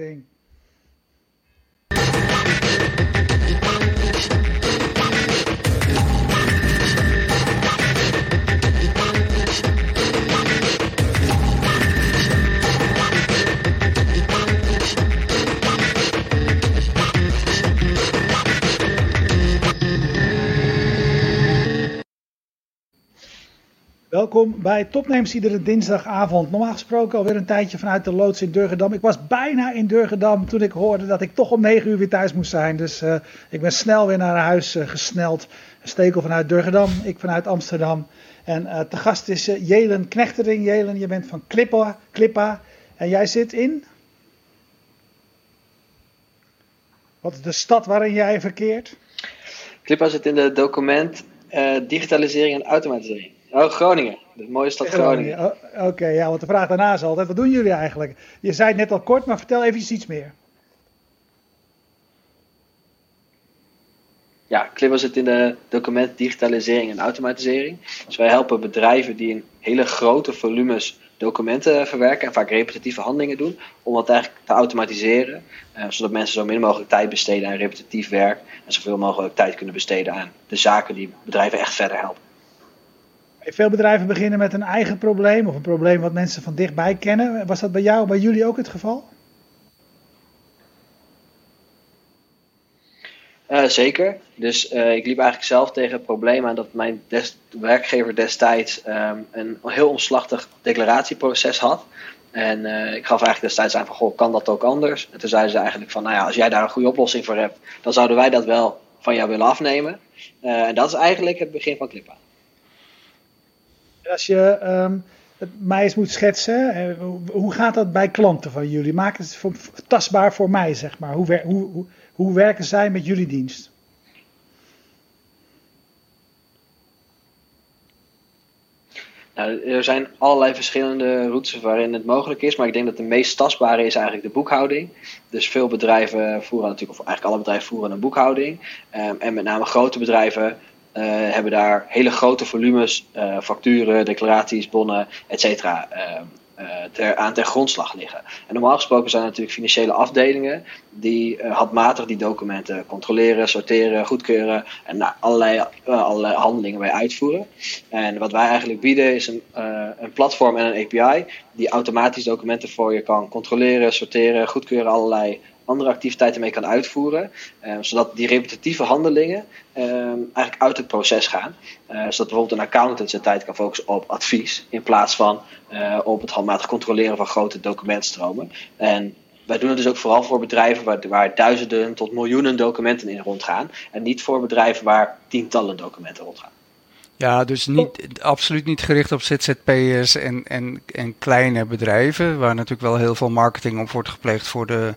thing. Welkom bij Topnames iedere dinsdagavond. Normaal gesproken alweer een tijdje vanuit de loods in Durgedam. Ik was bijna in Durgedam toen ik hoorde dat ik toch om 9 uur weer thuis moest zijn. Dus uh, ik ben snel weer naar huis uh, gesneld. Stekel vanuit Durgedam, ik vanuit Amsterdam. En uh, te gast is Jelen Knechtering. Jelen, je bent van Klippa, Klippa en jij zit in? Wat is de stad waarin jij verkeert? Klippa zit in de document digitalisering en automatisering. Oh, Groningen. De mooie stad Groningen. Oh, Oké, okay, ja, want de vraag daarna is altijd, wat doen jullie eigenlijk? Je zei het net al kort, maar vertel even iets meer. Ja, Clipper zit in de document digitalisering en automatisering. Dus wij helpen bedrijven die in hele grote volumes documenten verwerken en vaak repetitieve handelingen doen, om dat eigenlijk te automatiseren, eh, zodat mensen zo min mogelijk tijd besteden aan repetitief werk en zoveel mogelijk tijd kunnen besteden aan de zaken die bedrijven echt verder helpen. Veel bedrijven beginnen met een eigen probleem of een probleem wat mensen van dichtbij kennen. Was dat bij jou, bij jullie ook het geval? Uh, zeker. Dus uh, ik liep eigenlijk zelf tegen het probleem aan dat mijn werkgever destijds um, een heel omslachtig declaratieproces had. En uh, ik gaf eigenlijk destijds aan van, goh, kan dat ook anders? En toen zeiden ze eigenlijk van, nou ja, als jij daar een goede oplossing voor hebt, dan zouden wij dat wel van jou willen afnemen. en dat is eigenlijk het begin van Clipa. Als je um, het mij eens moet schetsen, hoe gaat dat bij klanten van jullie? Maak het tastbaar voor mij, zeg maar. Hoe, hoe, hoe, werken zij met jullie dienst? Nou, er zijn allerlei verschillende routes waarin het mogelijk is, maar ik denk dat de meest tastbare is eigenlijk de boekhouding. Dus veel bedrijven voeren natuurlijk, of eigenlijk alle bedrijven voeren een boekhouding. Um, en met name grote bedrijven uh, hebben daar hele grote volumes uh, facturen, declaraties, bonnen, et cetera, uh, ter, aan ter grondslag liggen. En normaal gesproken zijn er natuurlijk financiële afdelingen die handmatig die documenten controleren, sorteren, goedkeuren en nou, allerlei, allerlei handelingen bij uitvoeren. En wat wij eigenlijk bieden is een, een platform en een API die automatisch documenten voor je kan controleren, sorteren, goedkeuren, allerlei andere activiteiten mee kan uitvoeren. Uh, zodat die repetitieve handelingen uh, eigenlijk uit het proces gaan. Uh, zodat bijvoorbeeld een accountant zijn tijd kan focussen op advies. In plaats van op het handmatig controleren van grote documentstromen. En wij doen het dus ook vooral voor bedrijven waar, waar, duizenden tot miljoenen documenten in rondgaan. En niet voor bedrijven waar tientallen documenten rondgaan. Ja, dus niet, absoluut niet gericht op ZZP'ers en, en, en kleine bedrijven, waar natuurlijk wel heel veel marketing op wordt gepleegd voor de,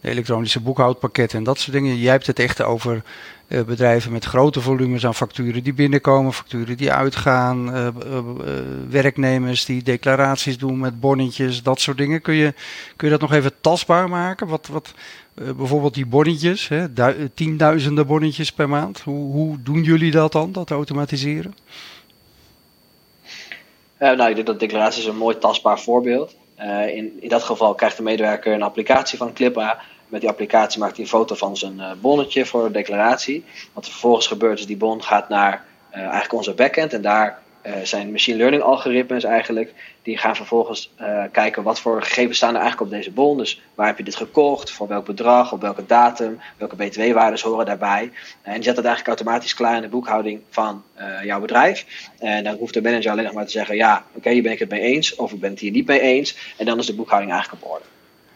de elektronische boekhoudpakketten en dat soort dingen. Jij hebt het echt over uh, bedrijven met grote volumes aan facturen die binnenkomen, facturen die uitgaan, uh, uh, werknemers die declaraties doen met bonnetjes, dat soort dingen. Kun je, kun je dat nog even tastbaar maken? Wat, wat, bijvoorbeeld die bonnetjes, hè, tienduizenden bonnetjes per maand. Hoe, hoe doen jullie dat dan, dat automatiseren? nou, ik denk dat declaraties een mooi tastbaar voorbeeld. in, in dat geval krijgt de medewerker een applicatie van Clippa met die applicatie maakt hij een foto van zijn bonnetje voor de declaratie. Wat er vervolgens gebeurt is die bon gaat naar eigenlijk onze backend. En daar zijn machine learning algoritmes eigenlijk. Die gaan vervolgens kijken wat voor gegevens staan er eigenlijk op deze bon. Dus waar heb je dit gekocht, voor welk bedrag, op welke datum, welke btw-waardes horen daarbij. en die zet dat eigenlijk automatisch klaar in de boekhouding van jouw bedrijf. En dan hoeft de manager alleen nog maar te zeggen, ja, oké, okay, hier ben ik het mee eens. Of ik ben het hier niet mee eens. En dan is de boekhouding eigenlijk op orde.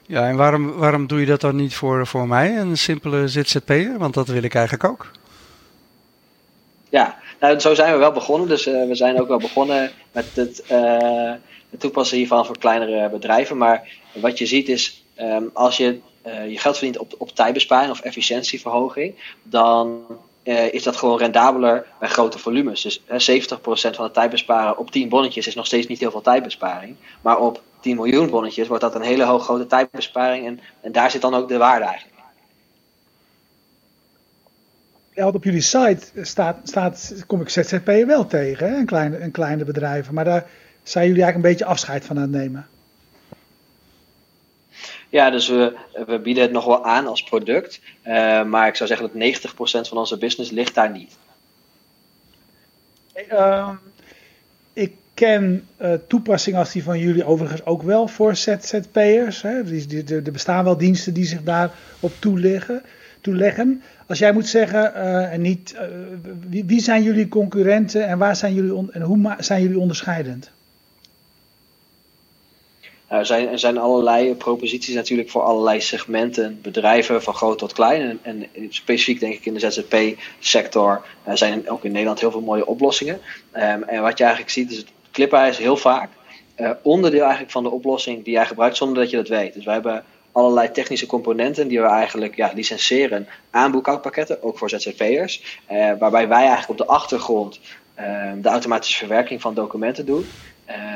Ja, en waarom, waarom doe je dat dan niet voor, voor mij, een simpele ZZP'er? Want dat wil ik eigenlijk ook. Ja, nou, zo zijn we wel begonnen. Dus uh, we zijn ook wel begonnen met het, uh, het toepassen hiervan voor kleinere bedrijven. Maar wat je ziet is, um, als je uh, je geld verdient op, op tijdbesparing of efficiëntieverhoging, dan is dat gewoon rendabeler bij grote volumes. Dus 70% van de tijd besparen op 10 bonnetjes is nog steeds niet heel veel tijdbesparing. Maar op 10 miljoen bonnetjes, wordt dat een hele hoog grote tijdbesparing. En, en daar zit dan ook de waarde eigenlijk. Ja, want op jullie site staat, staat kom ik ZZP'er wel tegen, hè? Een, kleine, een kleine bedrijven. Maar daar zijn jullie eigenlijk een beetje afscheid van aan het nemen. Ja, dus we, we bieden het nog wel aan als product. Uh, maar ik zou zeggen dat 90% van onze business ligt daar niet. Uh, ik ken uh, toepassingen als die van jullie overigens ook wel voor ZZP'ers. Er bestaan wel diensten die zich daarop toeleggen. Toeleggen. Als jij moet zeggen, uh, en niet, wie, wie, zijn jullie concurrenten en, waar zijn jullie en hoe zijn jullie onderscheidend? Nou, er, zijn, er zijn allerlei proposities natuurlijk voor allerlei segmenten, bedrijven van groot tot klein. En, specifiek denk ik in de ZZP-sector uh, zijn ook in Nederland heel veel mooie oplossingen. Um, en wat je eigenlijk ziet is het Clipper is heel vaak onderdeel eigenlijk van de oplossing die jij gebruikt zonder dat je dat weet. Dus wij hebben allerlei technische componenten die we eigenlijk ja, licenseren aan boekhoudpakketten, ook voor ZZP'ers. Uh, waarbij wij eigenlijk op de achtergrond uh, de automatische verwerking van documenten doen.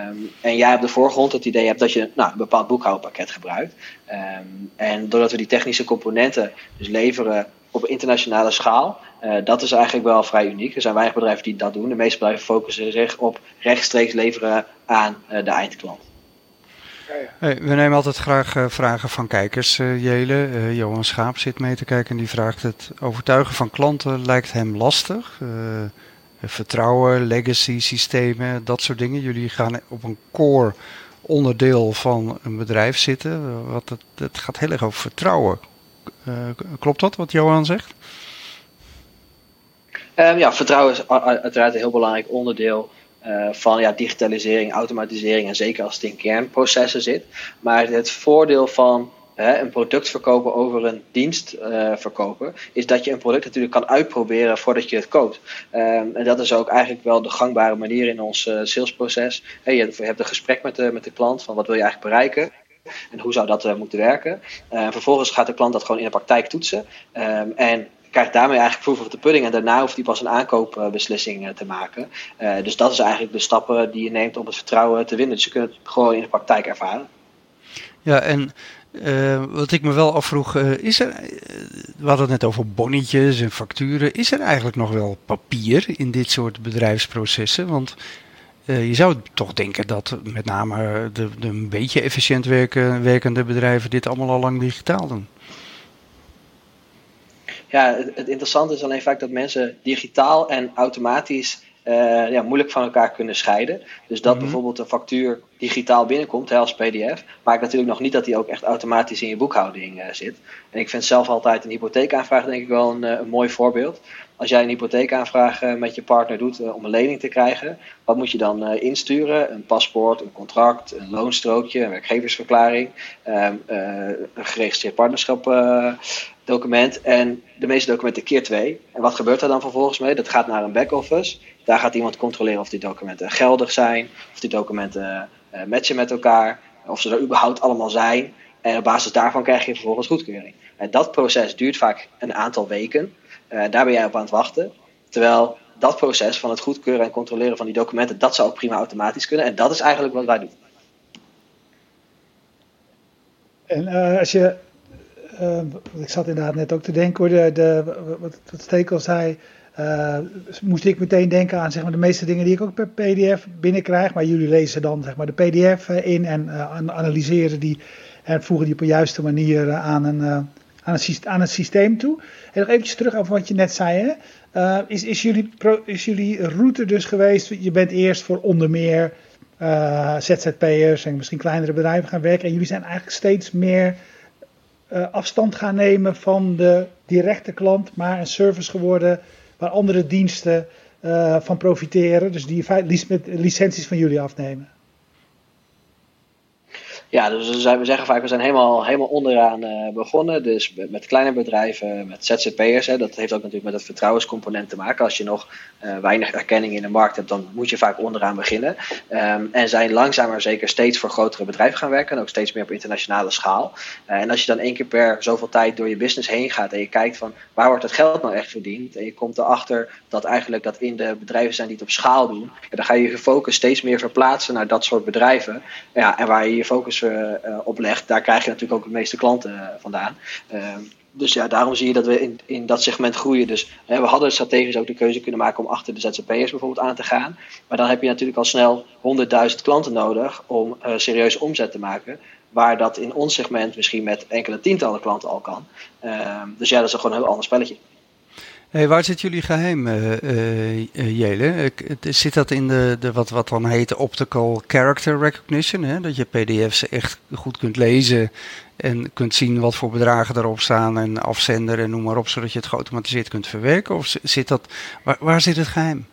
Um, en jij op de voorgrond het idee hebt dat je nou, een bepaald boekhoudpakket gebruikt. Um, en doordat we die technische componenten dus leveren op internationale schaal, uh, dat is eigenlijk wel vrij uniek. Er zijn weinig bedrijven die dat doen. De meeste bedrijven focussen zich op rechtstreeks leveren aan uh, de eindklant. Hey, we nemen altijd graag uh, vragen van kijkers, Jelen. Johan Schaap zit mee te kijken en die vraagt het overtuigen van klanten lijkt hem lastig vertrouwen, legacy systemen, dat soort dingen. Jullie gaan op een core onderdeel van een bedrijf zitten. Wat het, het gaat heel erg over vertrouwen. Uh, klopt dat wat Johan zegt? Um, ja, vertrouwen is uiteraard een heel belangrijk onderdeel uh, van ja, digitalisering, automatisering en zeker als het in kernprocessen zit. Maar het voordeel van hè, een product verkopen over een dienst uh, verkopen, is dat je een product natuurlijk kan uitproberen voordat je het koopt. Um, en dat is ook eigenlijk wel de gangbare manier in ons uh, salesproces. Je hebt een gesprek met de, met de klant van wat wil je eigenlijk bereiken. En hoe zou dat moeten werken? Uh, vervolgens gaat de klant dat gewoon in de praktijk toetsen. Um, en krijgt daarmee eigenlijk proof of the pudding. En daarna hoeft hij pas een aankoopbeslissing te maken. Uh, dus dat is eigenlijk de stappen die je neemt om het vertrouwen te winnen. Dus je kunt het gewoon in de praktijk ervaren. Ja, en uh, wat ik me wel afvroeg, is er, we hadden het net over bonnetjes en facturen. Is er eigenlijk nog wel papier in dit soort bedrijfsprocessen? Want je zou toch denken dat met name de, de een beetje efficiënt werken, werkende bedrijven dit allemaal al lang digitaal doen. Ja, het, het interessante is alleen vaak dat mensen digitaal en automatisch uh, ja, moeilijk van elkaar kunnen scheiden. Dus dat mm-hmm. bijvoorbeeld een factuur digitaal binnenkomt hè, als PDF, maakt natuurlijk nog niet dat die ook echt automatisch in je boekhouding uh, zit. En ik vind zelf altijd een hypotheekaanvraag denk ik wel een, een mooi voorbeeld. Als jij een hypotheekaanvraag uh, met je partner doet om een lening te krijgen, wat moet je dan insturen? Een paspoort, een contract, een loonstrookje, een werkgeversverklaring, um, een geregistreerd partnerschap document en de meeste documenten keer twee. En wat gebeurt er dan vervolgens mee? Dat gaat naar een back-office. Daar gaat iemand controleren of die documenten geldig zijn, of die documenten uh, matchen met elkaar, of ze er überhaupt allemaal zijn. En op basis daarvan krijg je vervolgens goedkeuring. En dat proces duurt vaak een aantal weken. Uh, daar ben jij op aan het wachten. Terwijl dat proces van het goedkeuren en controleren van die documenten, dat zou ook prima automatisch kunnen. En dat is eigenlijk wat wij doen. En uh, als je uh, ik zat inderdaad net ook te denken hoor, de, de, wat, wat Stekel zei, uh, moest ik meteen denken aan zeg maar, de meeste dingen die ik ook per PDF binnenkrijg. Maar jullie lezen dan zeg maar, de PDF in en uh, analyseren die en voegen die op een juiste manier aan, een, aan, aan systeem toe. En nog eventjes terug over wat je net zei. Hè? is, is, jullie, is jullie route dus geweest, je bent eerst voor onder meer ZZP'ers en misschien kleinere bedrijven gaan werken. En jullie zijn eigenlijk steeds meer uh, afstand gaan nemen van de directe klant, maar een service geworden waar andere diensten uh, van profiteren. Dus die met licenties van jullie afnemen. Ja, dus we zeggen vaak, we zijn helemaal, helemaal onderaan uh, begonnen. Dus met, kleine bedrijven, met ZZP'ers. Dat heeft ook natuurlijk met het vertrouwenscomponent te maken. Als je nog uh, weinig erkenning in de markt hebt, dan moet je vaak onderaan beginnen. Um, en zijn langzaam maar zeker steeds voor grotere bedrijven gaan werken. En ook steeds meer op internationale schaal. Uh, en als je dan één keer per zoveel tijd door je business heen gaat en je kijkt van waar wordt het geld nou echt verdiend. En je komt erachter dat eigenlijk dat in de bedrijven zijn die het op schaal doen. dan ga je je focus steeds meer verplaatsen naar dat soort bedrijven. Ja, en waar je je focus oplegt, daar krijg je natuurlijk ook de meeste klanten uh, vandaan. Ehm, dus ja, daarom zie je dat we in, in dat segment groeien. Dus we hadden strategisch ook de keuze kunnen maken om achter de ZZP'ers bijvoorbeeld aan te gaan. Maar dan heb je natuurlijk al snel 100.000 klanten nodig om serieuze omzet te maken. waar dat in ons segment misschien met enkele tientallen klanten al kan. Ehm, dus ja, dat is gewoon een heel ander spelletje. Hey, waar zit jullie geheim, uh, Jele? Zit dat in de, de wat, wat dan heet optical character recognition? Hè? Dat je pdf's echt goed kunt lezen en kunt zien wat voor bedragen erop staan en afzender en noem maar op, zodat je het geautomatiseerd kunt verwerken? Of zit dat, waar zit het geheim?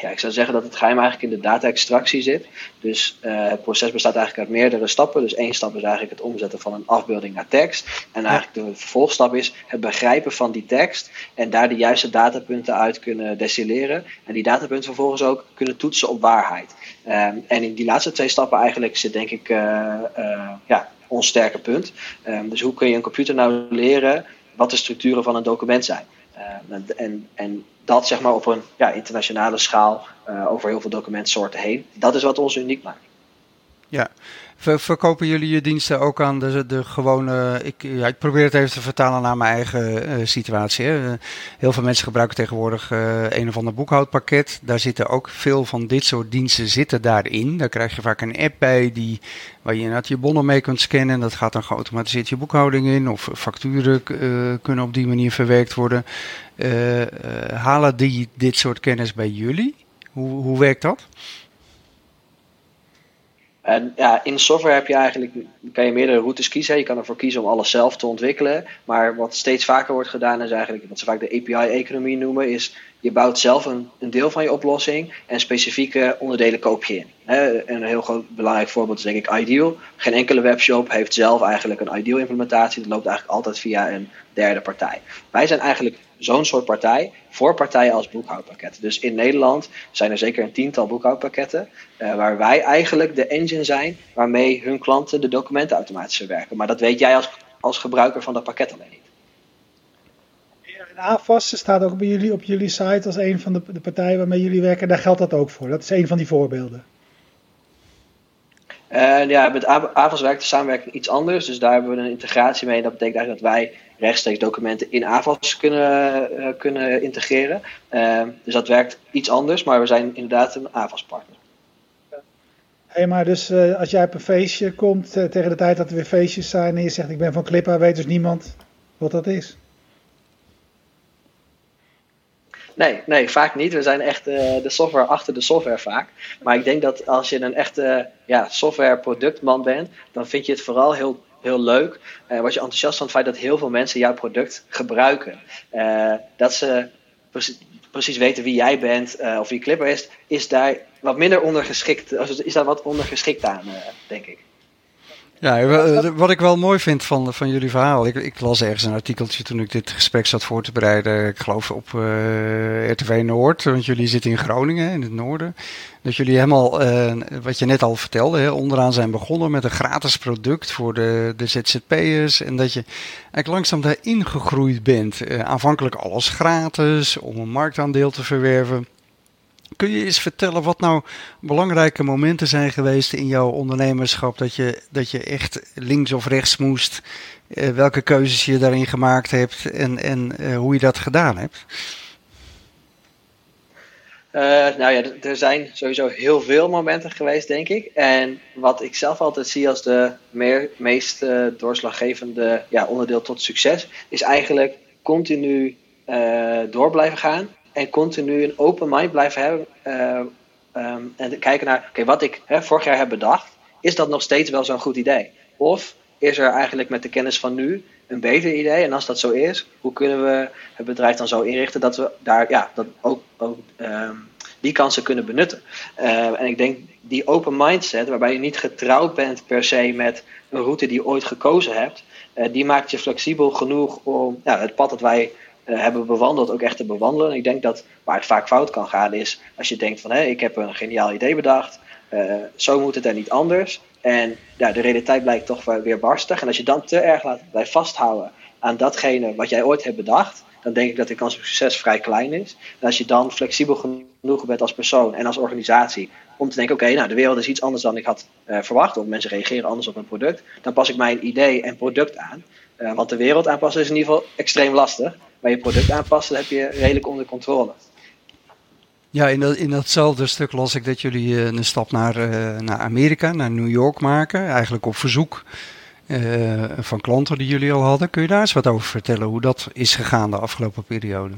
Ja, ik zou zeggen dat het geheim eigenlijk in de data-extractie zit. Dus uh, het proces bestaat eigenlijk uit meerdere stappen. Dus één stap is eigenlijk het omzetten van een afbeelding naar tekst. En eigenlijk de vervolgstap is het begrijpen van die tekst. En daar de juiste datapunten uit kunnen destilleren. En die datapunten vervolgens ook kunnen toetsen op waarheid. Um, en in die laatste twee stappen eigenlijk zit denk ik uh, uh, ja, ons sterke punt. Um, dus hoe kun je een computer nou leren wat de structuren van een document zijn? Uh, en, en dat zeg maar op een ja, internationale schaal uh, over heel veel documentsoorten heen. Dat is wat ons uniek maakt. Ja, verkopen jullie je diensten ook aan de, de gewone. Ik, probeer het even te vertalen naar mijn eigen uh, situatie. Hè. Heel veel mensen gebruiken tegenwoordig uh, een of ander boekhoudpakket. Daar zitten ook veel van dit soort diensten zitten daarin. Daar krijg je vaak een app bij die, waar je inderdaad je bonnen mee kunt scannen. En dat gaat dan geautomatiseerd je boekhouding in. Of facturen kunnen op die manier verwerkt worden. halen die dit soort kennis bij jullie? Hoe, hoe werkt dat? En ja, in software heb je eigenlijk, kan je meerdere routes kiezen. Je kan ervoor kiezen om alles zelf te ontwikkelen. Maar wat steeds vaker wordt gedaan, is eigenlijk wat ze vaak de API-economie noemen, is je bouwt zelf een, een, deel van je oplossing en specifieke onderdelen koop je in. een heel groot belangrijk voorbeeld is denk ik Ideal. Geen enkele webshop heeft zelf eigenlijk een Ideal implementatie. Dat loopt eigenlijk altijd via een derde partij. Wij zijn eigenlijk zo'n soort partij voor partijen als boekhoudpakketten. Dus in Nederland zijn er zeker een tiental boekhoudpakketten uh, waar wij eigenlijk de engine zijn waarmee hun klanten de documenten automatisch verwerken. Maar dat weet jij als, als gebruiker van dat pakket alleen niet. En AFAS staat ook bij jullie op jullie site als een van de, de partijen waarmee jullie werken. Daar geldt dat ook voor. Dat is een van die voorbeelden. Ja, met AVAS werkt de samenwerking iets anders. Dus daar hebben we een integratie mee. Dat betekent eigenlijk dat wij rechtstreeks documenten in AVAS kunnen, uh, kunnen integreren. Uh, dus dat werkt iets anders, maar we zijn inderdaad een AVAS-partner. Hey, maar dus als jij op een feestje komt tegen de tijd dat er weer feestjes zijn en je zegt ik ben van Clippa, weet dus niemand wat dat is? Nee, nee, vaak niet. We zijn echt uh, de software achter de software vaak. Maar ik denk dat als je een echte ja, software productman bent, dan vind je het vooral heel, heel leuk. Uh, word je enthousiast van het feit dat heel veel mensen jouw product gebruiken. Uh, dat ze precies, precies weten wie jij bent of wie Clipper is, is daar wat minder ondergeschikt, is daar wat ondergeschikt aan, denk ik. Ja, eh, wat ik wel mooi vind van, van jullie verhaal. Ik, ik, las ergens een artikeltje toen ik dit gesprek zat voor te bereiden. Ik geloof op eh, RTV Noord, want jullie zitten in Groningen, in het noorden. Dat jullie helemaal, wat je net al vertelde, hè, onderaan zijn begonnen met een gratis product voor de, de ZZP'ers. En dat je eigenlijk langzaam daarin gegroeid bent. Uh, aanvankelijk alles gratis om een marktaandeel te verwerven. Kun je eens vertellen wat nou belangrijke momenten zijn geweest in jouw ondernemerschap? Dat je, dat je echt links of rechts moest, eh, welke keuzes je daarin gemaakt hebt en, en eh, hoe je dat gedaan hebt? Uh, nou ja, er zijn sowieso heel veel momenten geweest, denk ik. En wat ik zelf altijd zie als de meer, meest doorslaggevende ja, onderdeel tot succes, is eigenlijk continu door blijven gaan en continu een open mind blijven hebben. Uh, um, en kijken naar, oké, wat ik hè, vorig jaar heb bedacht, is dat nog steeds wel zo'n goed idee? Of is er eigenlijk met de kennis van nu een beter idee? En als dat zo is, hoe kunnen we het bedrijf dan zo inrichten dat we daar ja, dat ook, ook um, die kansen kunnen benutten? Uh, en ik denk die open mindset, waarbij je niet getrouwd bent per se met een route die je ooit gekozen hebt, uh, die maakt je flexibel genoeg om ja, het pad dat wij hebben bewandeld ook echt te bewandelen. En ik denk dat waar het vaak fout kan gaan is als je denkt van hé, ik heb een geniaal idee bedacht, uh, zo moet het er niet anders. En ja, de realiteit blijkt toch weer barstig. En als je dan te erg laat blijft vasthouden aan datgene wat jij ooit hebt bedacht, dan denk ik dat de kans op succes vrij klein is. En als je dan flexibel genoeg bent als persoon en als organisatie om te denken, oké, nou de wereld is iets anders dan ik had uh, verwacht, of mensen reageren anders op een product, dan pas ik mijn idee en product aan. Uh, want de wereld aanpassen is in ieder geval extreem lastig. Maar je product aanpassen heb je redelijk onder controle. Ja, in, dat, in datzelfde stuk las ik dat jullie een stap naar, naar Amerika, naar New York maken. Eigenlijk op verzoek van klanten die jullie al hadden. Kun je daar eens wat over vertellen, hoe dat is gegaan de afgelopen periode?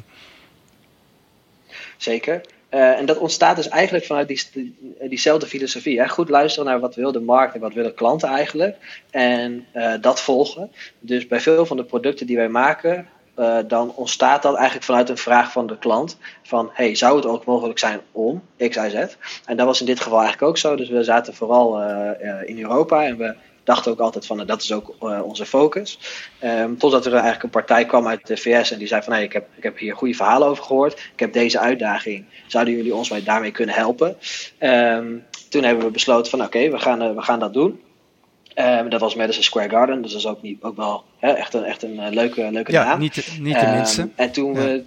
Zeker. Uh, en dat ontstaat dus eigenlijk vanuit die, diezelfde filosofie. Hè? Goed luisteren naar wat wil de markt en wat willen klanten eigenlijk. En uh, dat volgen. Dus bij veel van de producten die wij maken, uh, dan ontstaat dat eigenlijk vanuit een vraag van de klant. Van, hey, zou het ook mogelijk zijn om X, Y, Z? En dat was in dit geval eigenlijk ook zo. Dus we zaten vooral in Europa en we dachten ook altijd van nou, dat is ook uh, onze focus. Um, totdat er eigenlijk een partij kwam uit de VS en die zei van hey, ik, heb, ik heb hier goede verhalen over gehoord. Ik heb deze uitdaging. Zouden jullie ons daarmee kunnen helpen? Um, toen hebben we besloten van oké, we, gaan, uh, we gaan dat doen. Um, dat was Madison Square Garden, dus dat is ook, niet, ook wel echt een, echt een leuke, leuke ja, naam. Niet, niet de minste. En toen ja. we.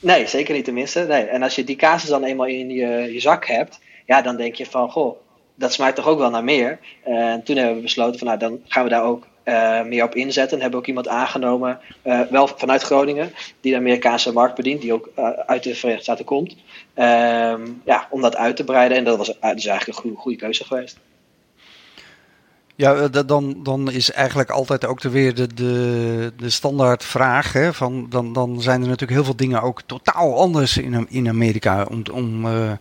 Nee, zeker niet de minste. Nee. En als je die casus dan eenmaal in je, je zak hebt, ja, dan denk je van goh, dat smaakt toch ook wel naar meer. En toen hebben we besloten van nou, dan gaan we daar ook uh, meer op inzetten. En hebben ook iemand aangenomen, uh, wel vanuit Groningen, die de Amerikaanse markt bedient, die ook uit de Verenigde Staten komt. Um, ja, om dat uit te breiden. En dat was dus eigenlijk een goede, goede keuze geweest. Ja, dan, dan is eigenlijk altijd ook weer de, de, de standaard vraag. Hè, van, dan, dan zijn er natuurlijk heel veel dingen ook totaal anders in, in Amerika. Om, om, uh,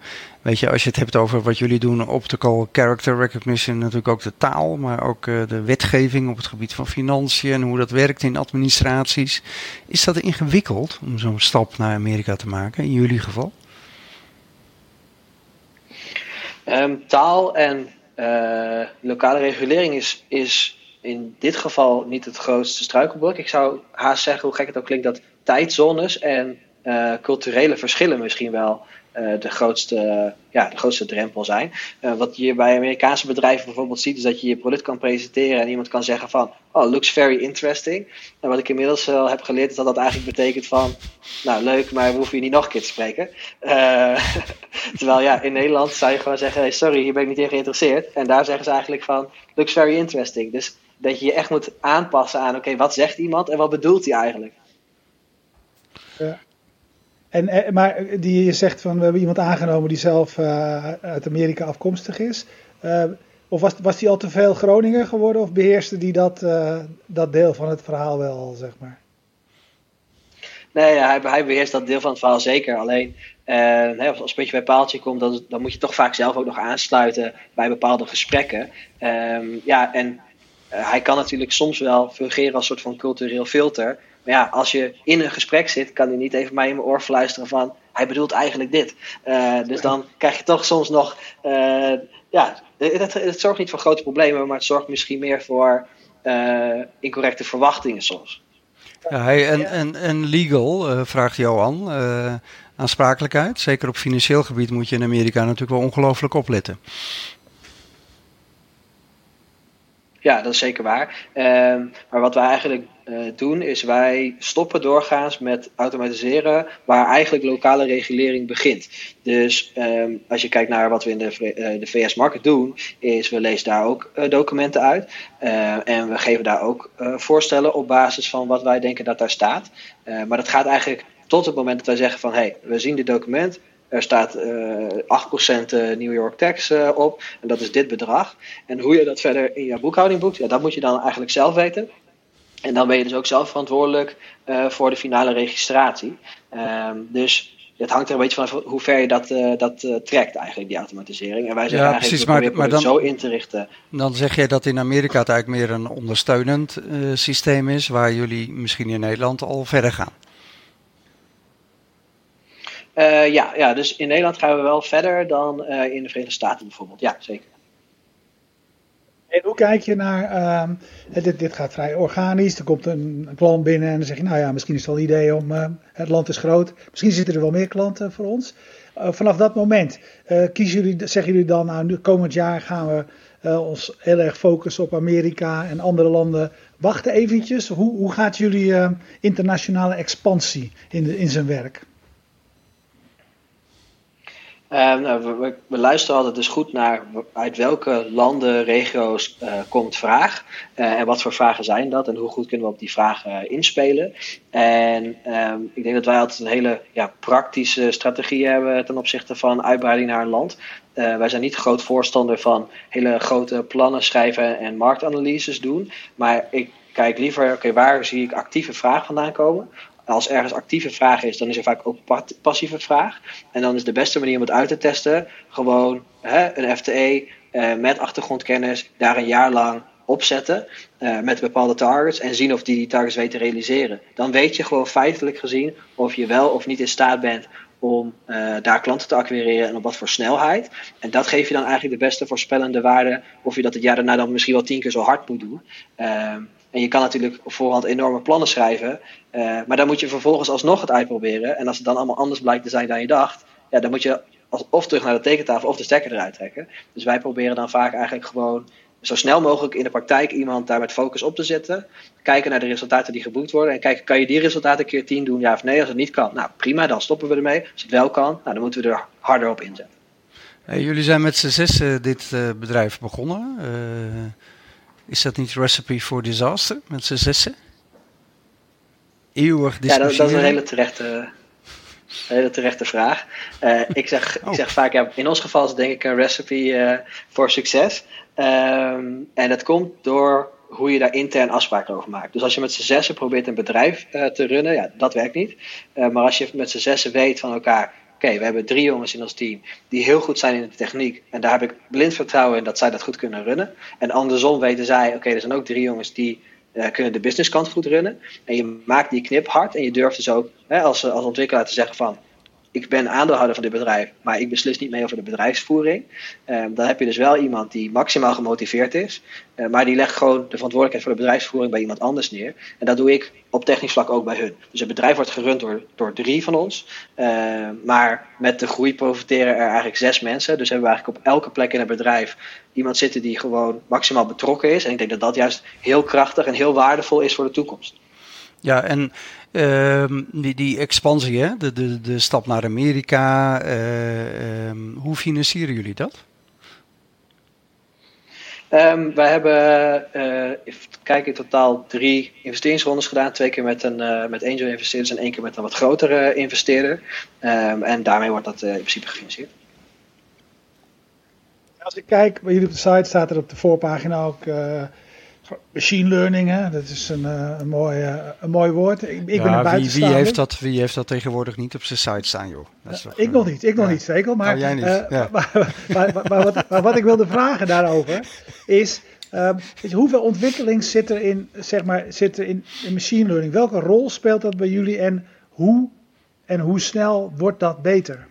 weet je, als je het hebt over wat jullie doen, optical character recognition, natuurlijk ook de taal, maar ook uh, de wetgeving op het gebied van financiën en hoe dat werkt in administraties. Is dat ingewikkeld om zo'n stap naar Amerika te maken, in jullie geval? Um, taal en uh, lokale regulering is, is in dit geval niet het grootste struikelblok. Ik zou haast zeggen, hoe gek het ook klinkt, dat tijdzones en uh, culturele verschillen misschien wel uh, de, grootste, ja, de grootste drempel zijn. Wat je bij Amerikaanse bedrijven bijvoorbeeld ziet, is dat je je product kan presenteren en iemand kan zeggen van, oh, looks very interesting. En wat ik inmiddels al heb geleerd, is dat dat eigenlijk betekent van, nou leuk, maar we hoeven je niet nog een keer te spreken. Terwijl ja, in Nederland zou je gewoon zeggen, hey, sorry, hier ben ik niet in geïnteresseerd. En daar zeggen ze eigenlijk van, looks very interesting. Dus dat je je echt moet aanpassen aan, oké, okay, wat zegt iemand en wat bedoelt hij eigenlijk? Ja. En, maar die je zegt van we hebben iemand aangenomen die zelf uh, uit Amerika afkomstig is. Uh, of was, was die al te veel Groninger geworden of beheerste die dat, uh, dat deel van het verhaal wel, zeg maar? Nee, hij, hij beheerst dat deel van het verhaal zeker. Alleen als het een beetje bij paaltje komt, dan, dan moet je toch vaak zelf ook nog aansluiten bij bepaalde gesprekken. Um, ja, en hij kan natuurlijk soms wel fungeren als een soort van cultureel filter. Maar ja, als je in een gesprek zit, kan hij niet even mij in mijn oor fluisteren van hij bedoelt eigenlijk dit. Uh, dus dan krijg je toch soms nog. Uh, ja, het, het, zorgt niet voor grote problemen, maar het zorgt misschien meer voor incorrecte verwachtingen soms. Ja, en, en, en legal, vraagt Johan. aansprakelijkheid. Zeker op financieel gebied moet je in Amerika natuurlijk wel ongelooflijk opletten. Ja, dat is zeker waar. Uh, maar wat wij eigenlijk uh, doen, is wij stoppen doorgaans met automatiseren waar eigenlijk lokale regulering begint. Dus um, als je kijkt naar wat we in de, uh, de VS market doen, is we lezen daar ook uh, documenten uit. en we geven daar ook voorstellen op basis van wat wij denken dat daar staat. maar dat gaat eigenlijk tot het moment dat wij zeggen van hé, hey, we zien dit document, er staat uh, 8% New York tax uh, op. En dat is dit bedrag. En hoe je dat verder in je boekhouding boekt, ja, dat moet je dan eigenlijk zelf weten. En dan ben je dus ook zelf verantwoordelijk uh, voor de finale registratie. Um, dus het hangt er een beetje van hoe ver je dat, dat trekt eigenlijk, die automatisering. En wij zeggen ja, precies, maar, maar dan, zo in te richten. Dan zeg je dat in Amerika het eigenlijk meer een ondersteunend systeem is, waar jullie misschien in Nederland al verder gaan. Uh, ja, ja, dus in Nederland gaan we wel verder dan uh, in de Verenigde Staten bijvoorbeeld. Ja, zeker. En hoe kijk je naar, uh, dit, dit gaat vrij organisch, er komt een, klant binnen en dan zeg je, nou ja, misschien is het wel een idee om, het land is groot, misschien zitten er wel meer klanten voor ons. Vanaf dat moment, kiezen jullie, zeggen jullie dan, nou, nu, komend jaar gaan we ons heel erg focussen op Amerika en andere landen. Wacht eventjes, hoe, hoe gaat jullie internationale expansie in, in zijn werk? Ehm, nou, we, we, luisteren altijd dus goed naar uit welke landen, regio's uh, komt vraag. Uh, en wat voor vragen zijn dat en hoe goed kunnen we op die vragen inspelen. En um, ik denk dat wij altijd een hele ja, praktische strategie hebben ten opzichte van uitbreiding naar een land. Wij zijn niet groot voorstander van hele grote plannen schrijven en marktanalyses doen. Maar ik kijk liever, oké, waar zie ik actieve vraag vandaan komen? Als ergens actieve vraag is, dan is er vaak ook passieve vraag. En dan is de beste manier om het uit te testen gewoon hè, een FTE uh, met achtergrondkennis daar een jaar lang opzetten uh, met bepaalde targets en zien of die die targets weten te realiseren. Dan weet je gewoon feitelijk gezien of je wel of niet in staat bent om uh, daar klanten te acquireren en op wat voor snelheid. En dat geeft je dan eigenlijk de beste voorspellende waarde of je dat het jaar daarna dan misschien wel tien keer zo hard moet doen. En je kan natuurlijk voorhand enorme plannen schrijven, uh, maar dan moet je vervolgens alsnog het uitproberen. En als het dan allemaal anders blijkt te zijn dan je dacht, ja, dan moet je of terug naar de tekentafel of de stekker eruit trekken. Dus wij proberen dan vaak eigenlijk gewoon zo snel mogelijk in de praktijk iemand daar met focus op te zetten. Kijken naar de resultaten die geboekt worden. En kijken, kan je die resultaten keer 10 doen, ja of nee? Als het niet kan, nou prima, dan stoppen we ermee. Als het wel kan, nou, dan moeten we er harder op inzetten. Hey, jullie zijn met z'n zes uh, dit uh, bedrijf begonnen. Is dat niet Recipe for Disaster met z'n zessen? Eeuwig Ja, dat, dat, is een hele terechte, hele terechte vraag. ik, zeg, oh. ik zeg vaak, ja, in ons geval is het denk ik een recipe voor succes. Um, en dat komt door hoe je daar intern afspraken over maakt. Dus als je met z'n zessen probeert een bedrijf uh, te runnen, ja, dat werkt niet. Maar als je met z'n zessen weet van elkaar, oké, we hebben drie jongens in ons team die heel goed zijn in de techniek. En daar heb ik blind vertrouwen in dat zij dat goed kunnen runnen. En andersom weten zij, oké, er zijn ook drie jongens die uh, kunnen de businesskant goed runnen. En je maakt die knip hard en je durft dus ook hè, als, als ontwikkelaar te zeggen van ik ben aandeelhouder van dit bedrijf, maar ik beslis niet mee over de bedrijfsvoering. Um, dan heb je dus wel iemand die maximaal gemotiveerd is, uh, maar die legt gewoon de verantwoordelijkheid voor de bedrijfsvoering bij iemand anders neer. En dat doe ik op technisch vlak ook bij hun. Dus het bedrijf wordt gerund door, door drie van ons, uh, maar met de groei profiteren er eigenlijk zes mensen. Dus hebben we eigenlijk op elke plek in het bedrijf iemand zitten die gewoon maximaal betrokken is. En ik denk dat dat juist heel krachtig en heel waardevol is voor de toekomst. Ja, en uh, die, die expansie, hè? De, de, de stap naar Amerika, uh, um, hoe financieren jullie dat? Um, wij hebben, uh, even kijken, in totaal drie investeringsrondes gedaan. Twee keer met, een, uh, met angel investeerders en één keer met een wat grotere investeerder. Um, en daarmee wordt dat uh, in principe gefinancierd. Als ik kijk, bij jullie op de site staat er op de voorpagina ook Machine learning, hè? dat is een, uh, een, mooi, uh, een mooi woord. Ik, ik ja, ben een wie, wie, heeft dat, wie heeft dat tegenwoordig niet op zijn site staan, joh? Dat is toch, ik nog niet, ik nog niet, zeker. Maar, jij niet. Uh, ja. maar, maar, maar, maar, wat, maar, wat, ik wilde vragen daarover is, weet je, hoeveel ontwikkeling zit er, in, zeg maar, zit er in, in machine learning? Welke rol speelt dat bij jullie en hoe, en hoe snel wordt dat beter?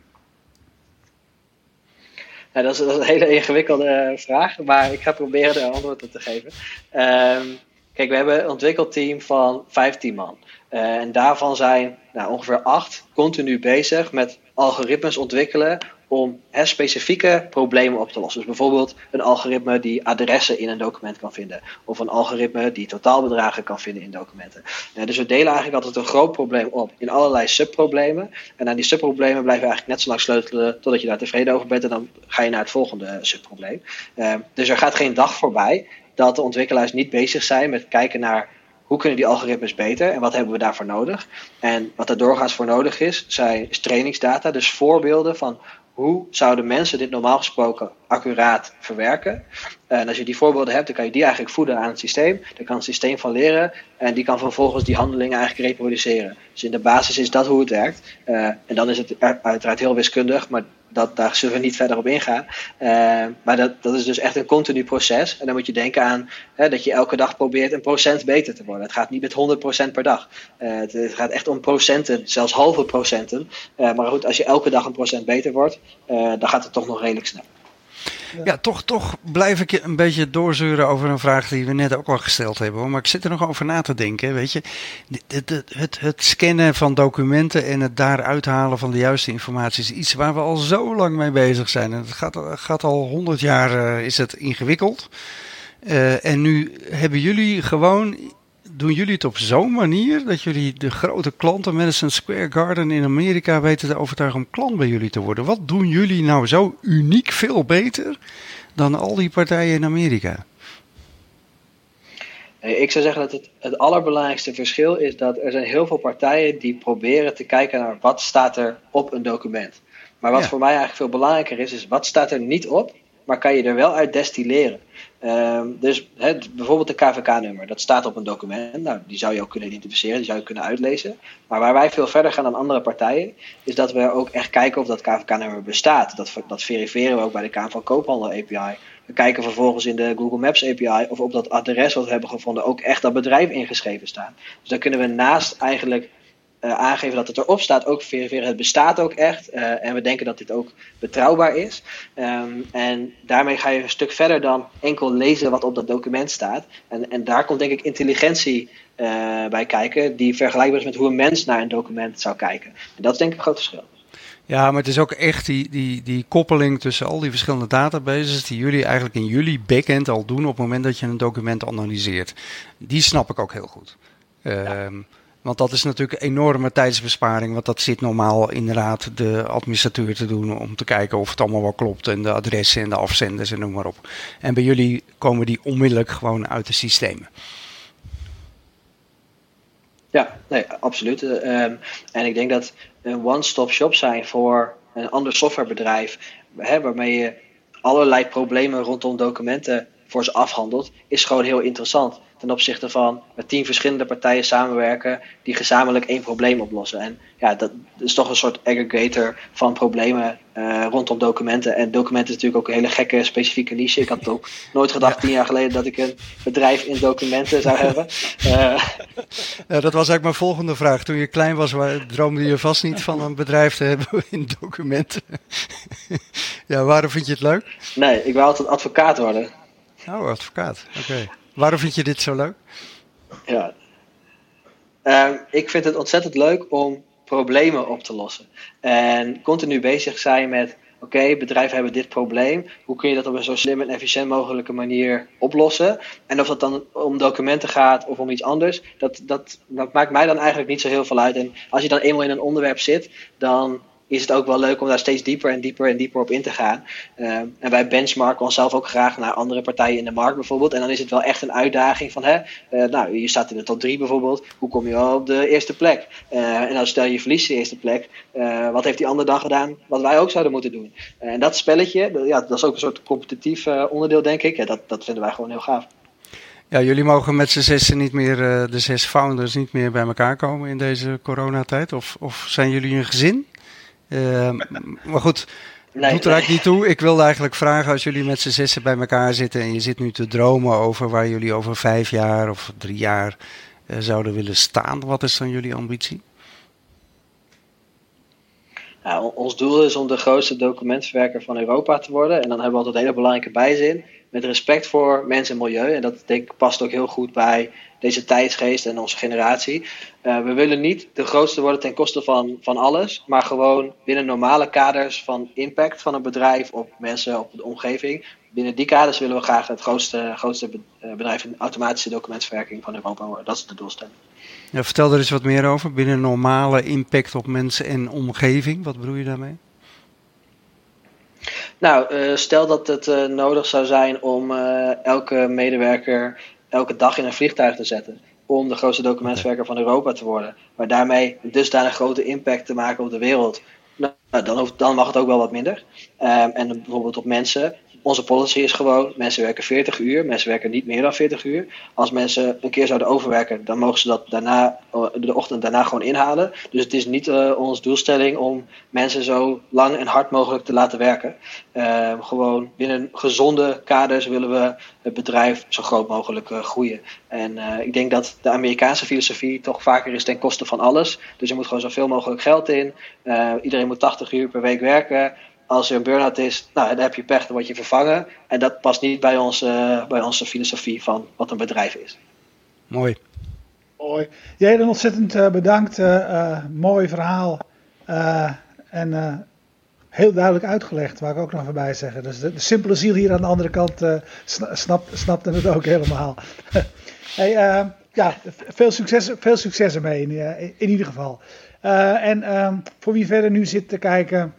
Ja, dat, is, een hele ingewikkelde eh, vraag, maar ik ga proberen er antwoord op te geven. Um, kijk, we hebben een ontwikkelteam van 15 man. Uh, en daarvan zijn nou, ongeveer acht continu bezig met algoritmes ontwikkelen om specifieke problemen op te lossen. Dus bijvoorbeeld een algoritme die adressen in een document kan vinden. Of een algoritme die totaalbedragen kan vinden in documenten. Uh, dus we delen eigenlijk altijd een groot probleem op in allerlei subproblemen. En aan die subproblemen blijven we eigenlijk net zo lang sleutelen totdat je daar tevreden over bent. En dan ga je naar het volgende subprobleem. Uh, dus er gaat geen dag voorbij dat de ontwikkelaars niet bezig zijn met kijken naar hoe kunnen die algoritmes beter en wat hebben we daarvoor nodig? En wat er doorgaans voor nodig is, zijn trainingsdata, dus voorbeelden van hoe zouden mensen dit normaal gesproken accuraat verwerken? En als je die voorbeelden hebt, dan kan je die eigenlijk voeden aan het systeem. Daar kan het systeem van leren en die kan vervolgens die handelingen eigenlijk reproduceren. Dus in de basis is dat hoe het werkt. Uh, en dan is het uiteraard heel wiskundig, maar dat, daar zullen we niet verder op ingaan. Uh, maar dat, dat is dus echt een continu proces. En dan moet je denken aan hè, dat je elke dag probeert een procent beter te worden. Het gaat niet met 100% per dag. Uh, het, gaat echt om procenten, zelfs halve procenten. Uh, maar goed, als je elke dag een procent beter wordt, dan gaat het toch nog redelijk snel. Ja, toch, toch blijf ik een beetje doorzeuren over een vraag die we net ook al gesteld hebben. Maar ik zit er nog over na te denken. Weet je, het, het, het scannen van documenten en het daaruit halen van de juiste informatie is iets waar we al zo lang mee bezig zijn. En het gaat, gaat al honderd jaar uh, is het ingewikkeld. Uh, en nu hebben jullie gewoon doen jullie het op zo'n manier dat jullie de grote klanten, Madison Square Garden in Amerika, weten te overtuigen om klant bij jullie te worden? Wat doen jullie nou zo uniek veel beter dan al die partijen in Amerika? Ik zou zeggen dat het, het allerbelangrijkste verschil is dat er zijn heel veel partijen die proberen te kijken naar wat staat er op een document. Maar wat voor mij eigenlijk veel belangrijker is, is wat staat er niet op, maar kan je er wel uit destilleren. Um, dus bijvoorbeeld de KVK-nummer, dat staat op een document. Nou, die zou je ook kunnen identificeren, die zou je kunnen uitlezen. Maar waar wij veel verder gaan dan andere partijen, is dat we ook echt kijken of dat KVK-nummer bestaat. Dat, dat verifiëren we ook bij de Kamer van Koophandel API. We kijken vervolgens in de Google Maps API of op dat adres wat we hebben gevonden ook echt dat bedrijf ingeschreven staat. Dus dan kunnen we naast eigenlijk uh, aangeven dat het erop staat, ook verifiëren het bestaat ook echt. Uh, en we denken dat dit ook betrouwbaar is. Um, en daarmee ga je een stuk verder dan enkel lezen wat op dat document staat. En, en daar komt denk ik intelligentie uh, bij kijken, die vergelijkbaar is met hoe een mens naar een document zou kijken. En dat is denk ik een groot verschil. Ja, maar het is ook echt die, die, die koppeling tussen al die verschillende databases die jullie eigenlijk in jullie backend al doen op het moment dat je een document analyseert. Die snap ik ook heel goed. Ja. Ehm, want dat is natuurlijk een enorme tijdsbesparing. Want dat zit normaal inderdaad de administrateur te doen om te kijken of het allemaal wel klopt. En de adressen en de afzenders en noem maar op. En bij jullie komen die onmiddellijk gewoon uit de systemen. Ja, nee, absoluut. Uh, en ik denk dat een one-stop shop zijn voor een ander softwarebedrijf, hè, waarmee je allerlei problemen rondom documenten voor ze afhandelt, is gewoon heel interessant ten opzichte van met tien verschillende partijen samenwerken die gezamenlijk één probleem oplossen. En ja, dat is toch een soort aggregator van problemen uh, rondom documenten. En documenten is natuurlijk ook een hele gekke specifieke niche. Ik had ook nooit gedacht tien jaar geleden dat ik een bedrijf in documenten zou hebben. Uh, ja, dat was eigenlijk mijn volgende vraag. Toen je klein was, droomde je vast niet van een bedrijf te hebben in documenten. ja, waarom vind je het leuk? Nee, ik wil altijd advocaat worden. Oh, advocaat. Oké. Waarom vind je dit zo leuk? Ja, uh, ik vind het ontzettend leuk om problemen op te lossen. En continu bezig zijn met: oké, bedrijven hebben dit probleem. Hoe kun je dat op een zo slim en efficiënt mogelijke manier oplossen? En of dat dan om documenten gaat of om iets anders, dat, dat, dat maakt mij dan eigenlijk niet zo heel veel uit. En als je dan eenmaal in een onderwerp zit, dan is het ook wel leuk om daar steeds dieper en dieper en dieper op in te gaan. Uh, en wij benchmarken onszelf ook graag naar andere partijen in de markt bijvoorbeeld. En dan is het wel echt een uitdaging van, hè, uh, nou, je staat in de top 3 bijvoorbeeld. Hoe kom je op de eerste plek? Uh, en dan stel je verliest de eerste plek. wat heeft die ander dan gedaan wat wij ook zouden moeten doen? en dat spelletje, ja, dat is ook een soort competitief onderdeel, denk ik. Dat, dat vinden wij gewoon heel gaaf. Ja, jullie mogen met z'n zessen niet meer, de zes founders niet meer bij elkaar komen in deze coronatijd. Of, of zijn jullie een gezin? Uh, maar goed, nee, doet er eigenlijk niet toe. Ik wilde eigenlijk vragen, als jullie met z'n zessen bij elkaar zitten en je zit nu te dromen over waar jullie over vijf jaar of drie jaar uh, zouden willen staan, wat is dan jullie ambitie? Nou, ons doel is om de grootste documentverwerker van Europa te worden. En dan hebben we altijd een hele belangrijke bijzin. Met respect voor mens en milieu. En dat denk ik past ook heel goed bij deze tijdsgeest en onze generatie. Uh, we willen niet de grootste worden ten koste van, van alles, maar gewoon binnen normale kaders van impact van een bedrijf op mensen, op de omgeving. Binnen die kaders willen we graag het grootste, grootste eh, bedrijf in automatische documentverwerking van Europa worden. Dat is de doelstelling. Ja, vertel er eens wat meer over. Binnen normale impact op mensen en omgeving, wat bedoel je daarmee? Nou, uh, stel dat het uh, nodig zou zijn om uh, elke medewerker elke dag in een vliegtuig te zetten. Om de grootste documentverwerker van Europa te worden. Maar daarmee dusdanig grote impact te maken op de wereld. Nou, dan, dan mag het ook wel wat minder. Um, en bijvoorbeeld op mensen onze policy is gewoon, mensen werken 40 uur, mensen werken niet meer dan 40 uur. Als mensen een keer zouden overwerken, dan mogen ze dat daarna, eh, de ochtend daarna gewoon inhalen. Dus het is niet uh, onze doelstelling om mensen zo lang en hard mogelijk te laten werken. Uh, gewoon binnen gezonde kaders willen we het bedrijf zo groot mogelijk uh, groeien. En ik denk dat de Amerikaanse filosofie toch vaker is ten koste van alles. Dus er moet gewoon zoveel mogelijk geld in. iedereen moet 80 uur per week werken als er een burn-out is, nou, dan heb je pech, dan word je vervangen. En dat past niet bij onze, bij onze filosofie van wat een bedrijf is. Mooi. Mooi. Jij dan ontzettend uh, bedankt. Uh, uh, mooi verhaal. en heel duidelijk uitgelegd, waar ik ook nog voorbij zeggen. Dus de, de, simpele ziel hier aan de andere kant snap, snapte het ook helemaal. hey, ja, veel succes, veel succes ermee in, in ieder geval. en ehm, voor wie verder nu zit te kijken,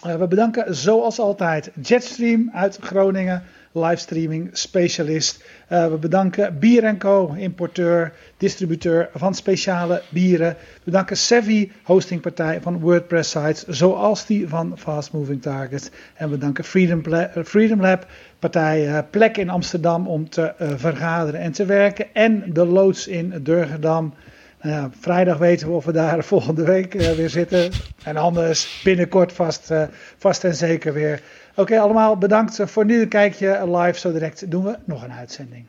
we bedanken zoals altijd Jetstream uit Groningen livestreaming specialist. Uh, we bedanken Bier Co, importeur, distributeur van speciale bieren. We bedanken Savvy, hostingpartij van WordPress sites, zoals die van Fast Moving Targets. En we bedanken Freedom, Freedom Lab, partij plek in Amsterdam om te vergaderen en te werken. En de loods in Durgedam. Nou ja, vrijdag weten we of we daar volgende week weer zitten. En anders binnenkort vast, vast en zeker weer. Oké, allemaal bedankt voor nu een kijkje live. Zo direct doen we nog een uitzending.